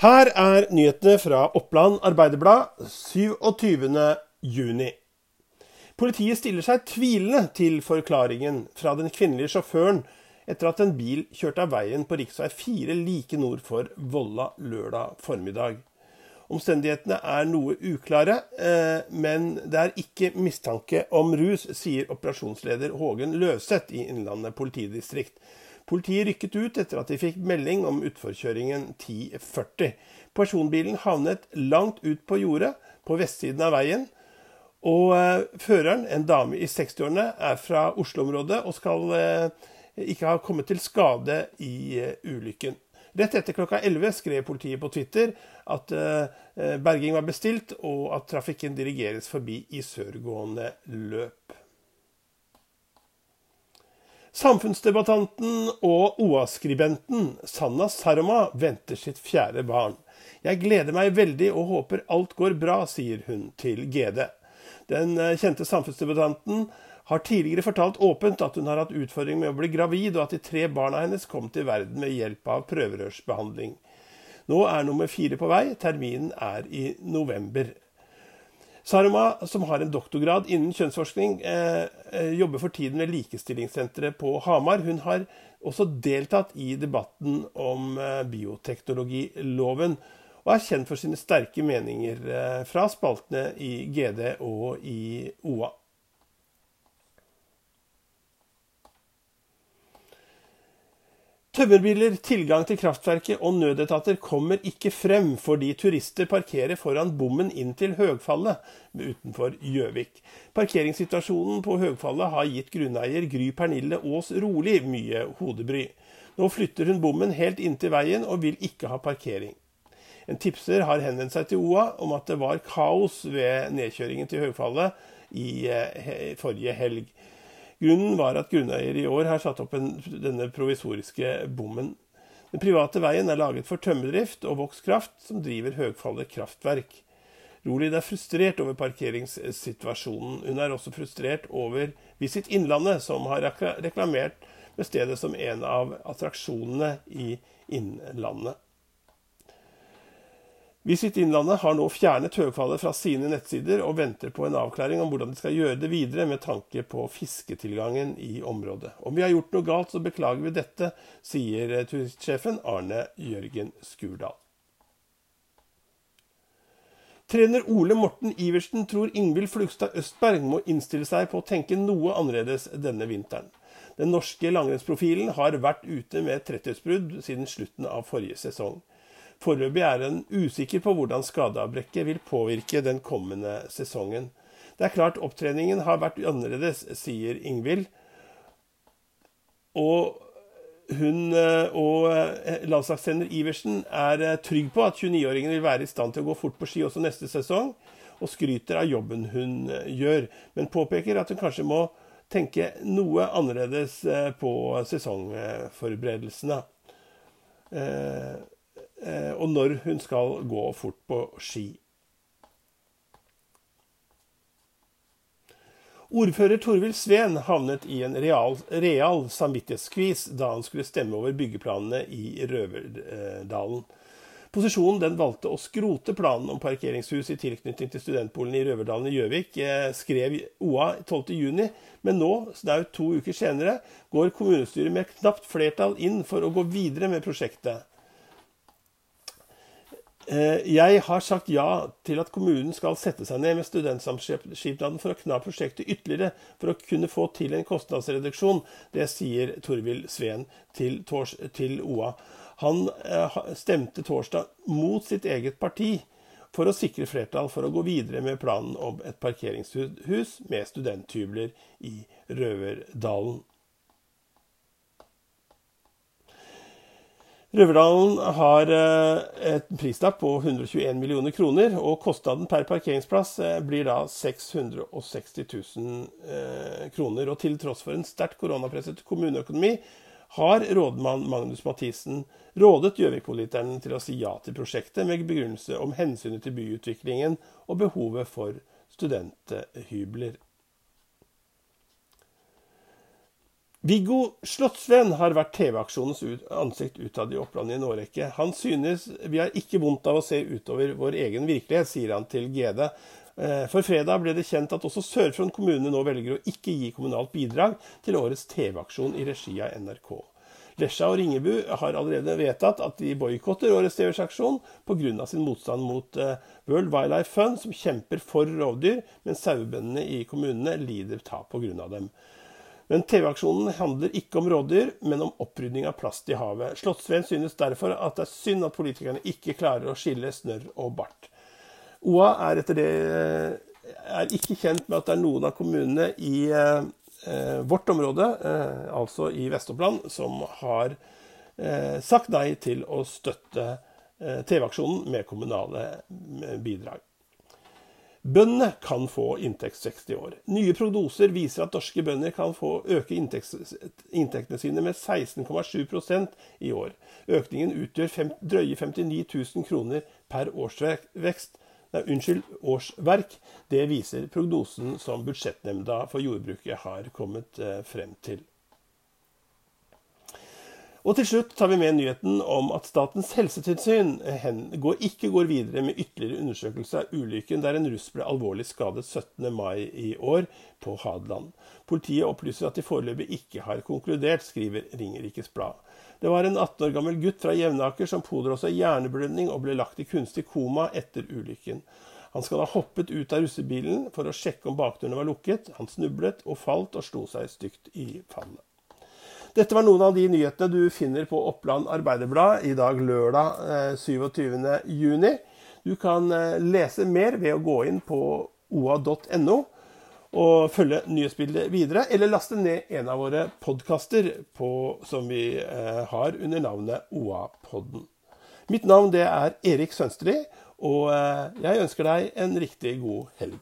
Her er nyhetene fra Oppland Arbeiderblad 27.6. Politiet stiller seg tvilende til forklaringen fra den kvinnelige sjåføren etter at en bil kjørte av veien på rv. 4 like nord for Volla lørdag formiddag. Omstendighetene er noe uklare, eh, men det er ikke mistanke om rus, sier operasjonsleder Hågen Løseth i Innlandet politidistrikt. Politiet rykket ut etter at de fikk melding om utforkjøringen 1040. Personbilen havnet langt ut på jordet på vestsiden av veien. Og eh, føreren, en dame i 60-årene, er fra Oslo-området og skal eh, ikke ha kommet til skade i eh, ulykken. Rett etter klokka 11 skrev politiet på Twitter at berging var bestilt, og at trafikken dirigeres forbi i sørgående løp. Samfunnsdebattanten og OA-skribenten Sanna Saroma venter sitt fjerde barn. Jeg gleder meg veldig og håper alt går bra, sier hun til GD. Den eh, kjente samfunnsdebattanten har tidligere fortalt åpent at hun har hatt utfordringer med å bli gravid, og at de tre barna hennes kom til verden med hjelp av prøverørsbehandling. Nå er nummer fire på vei. Terminen er i november. Saruma, som har en doktorgrad innen kjønnsforskning, eh, eh, jobber for tiden ved Likestillingssenteret på Hamar. Hun har også deltatt i debatten om eh, bioteknologiloven, og er kjent for sine sterke meninger eh, fra spaltene i GD og i OA. Tømmerbiler, tilgang til kraftverket og nødetater kommer ikke frem fordi turister parkerer foran bommen inn til Høgfallet utenfor Gjøvik. Parkeringssituasjonen på Høgfallet har gitt grunneier Gry Pernille Aas Rolig mye hodebry. Nå flytter hun bommen helt inntil veien og vil ikke ha parkering. En tipser har henvendt seg til OA om at det var kaos ved nedkjøringen til Høgfallet i eh, forrige helg. Grunnen var at grunneier i år har satt opp en, denne provisoriske bommen. Den private veien er laget for tømmerdrift og Vokskraft, som driver Høgfallet kraftverk. Rolid er frustrert over parkeringssituasjonen. Hun er også frustrert over Visit Innlandet, som har reklamert med stedet som en av attraksjonene i Innlandet. Visit Innlandet har nå fjernet Høgfallet fra sine nettsider og venter på en avklaring om hvordan de skal gjøre det videre med tanke på fisketilgangen i området. Om vi har gjort noe galt, så beklager vi dette, sier turistsjefen Arne Jørgen Skurdal. Trener Ole Morten Iversen tror Ingvild Flugstad Østberg må innstille seg på å tenke noe annerledes denne vinteren. Den norske langrennsprofilen har vært ute med trettighetsbrudd siden slutten av forrige sesong. Foreløpig er en usikker på hvordan skadeavbrekket vil påvirke den kommende sesongen. Det er klart opptreningen har vært annerledes, sier Ingvild. Og hun eh, og eh, landslagstrener Iversen er eh, trygg på at 29-åringen vil være i stand til å gå fort på ski også neste sesong, og skryter av jobben hun gjør, men påpeker at hun kanskje må tenke noe annerledes på sesongforberedelsene. Eh, og når hun skal gå fort på ski. Ordfører Torvild Sveen havnet i en real, real samvittighetsskvis da han skulle stemme over byggeplanene i Røverdalen. Posisjonen den valgte å skrote planen om parkeringshus i tilknytning til studentboligen i Røverdalen i Gjøvik, eh, skrev OA 12.6, men nå, snaut to uker senere, går kommunestyret med knapt flertall inn for å gå videre med prosjektet. Eh, jeg har sagt ja til at kommunen skal sette seg ned med studentsamskipnaden for å kna prosjektet ytterligere for å kunne få til en kostnadsreduksjon. Det sier Torvild Sveen til, til OA. Han eh, stemte torsdag mot sitt eget parti for å sikre flertall for å gå videre med planen om et parkeringshus med studenthybler i Røverdalen. Røverdalen har eh, et prislapp på 121 millioner kroner, og kostnaden per parkeringsplass eh, blir da 660 000 eh, kroner. Og til tross for en sterkt koronapresset kommuneøkonomi har rådmann Magnus Mathisen rådet Gjøvik-politikerne til å si ja til prosjektet, med begrunnelse om hensynet til byutviklingen og behovet for studenthybler. Viggo Slottsveen har vært TV-aksjonens ansikt utad i Oppland i en årrekke. Han synes vi har ikke vondt av å se utover vår egen virkelighet, sier han til GD. Eh, for fredag ble det kjent at også Sør-Fron kommune nå velger å ikke gi kommunalt bidrag til årets TV-aksjon i regi av NRK. Lesja og Ringebu har allerede vedtatt at de boikotter årets TV-aksjon pga. sin motstand mot eh, World Wildlife Fund, som kjemper for rovdyr, mens sauebøndene i kommunene lider tap pga. dem. Men TV-aksjonen handler ikke om rådyr, men om opprydning av plast i havet. Slottsveen synes derfor at det er synd at politikerne ikke klarer å skille snørr og bart. OA er etter det er ikke kjent med at det er noen av kommunene i eh, vårt område, eh, altså i Vest-Oppland, som har eh, sagt nei til å støtte eh, TV-aksjonen med kommunale eh, bidrag. Bøndene kan få inntektsvekst i år. Nye prognoser viser at norske bønder kan få øke inntektene sine med 16,7% i år. Økningen utgjør fem, drøye 59 000 kroner per årsvekst. Nei, unnskyld, årsverk. Det viser prognosen som Budsjettnemnda for jordbruket har kommet eh, frem til. Og til slutt tar vi med nyheten om at Statens helsetilsyn ikke går videre med ytterligere undersøkelse av ulykken der en russ ble alvorlig skadet 17. mai i år på Hadeland. Politiet opplyser at de foreløpig ikke har konkludert, skriver Ringerikes Blad. Det var en 18 år gammel gutt fra Jevnaker som pådro seg hjerneblødning og ble lagt i kunstig koma etter ulykken. Han skal ha hoppet ut av russebilen for å sjekke om bakdørene var lukket. Han snublet og falt og slo seg stygt i fallet. Dette var noen av de nyhetene du finner på Oppland Arbeiderblad i dag lørdag 27.6. Eh, du kan eh, lese mer ved å gå inn på oa.no og følge nyhetsbildet videre, eller laste ned en av våre podkaster som vi eh, har under navnet OA-podden. Mitt navn det er Erik Sønstri, og jeg ønsker deg en riktig god helg.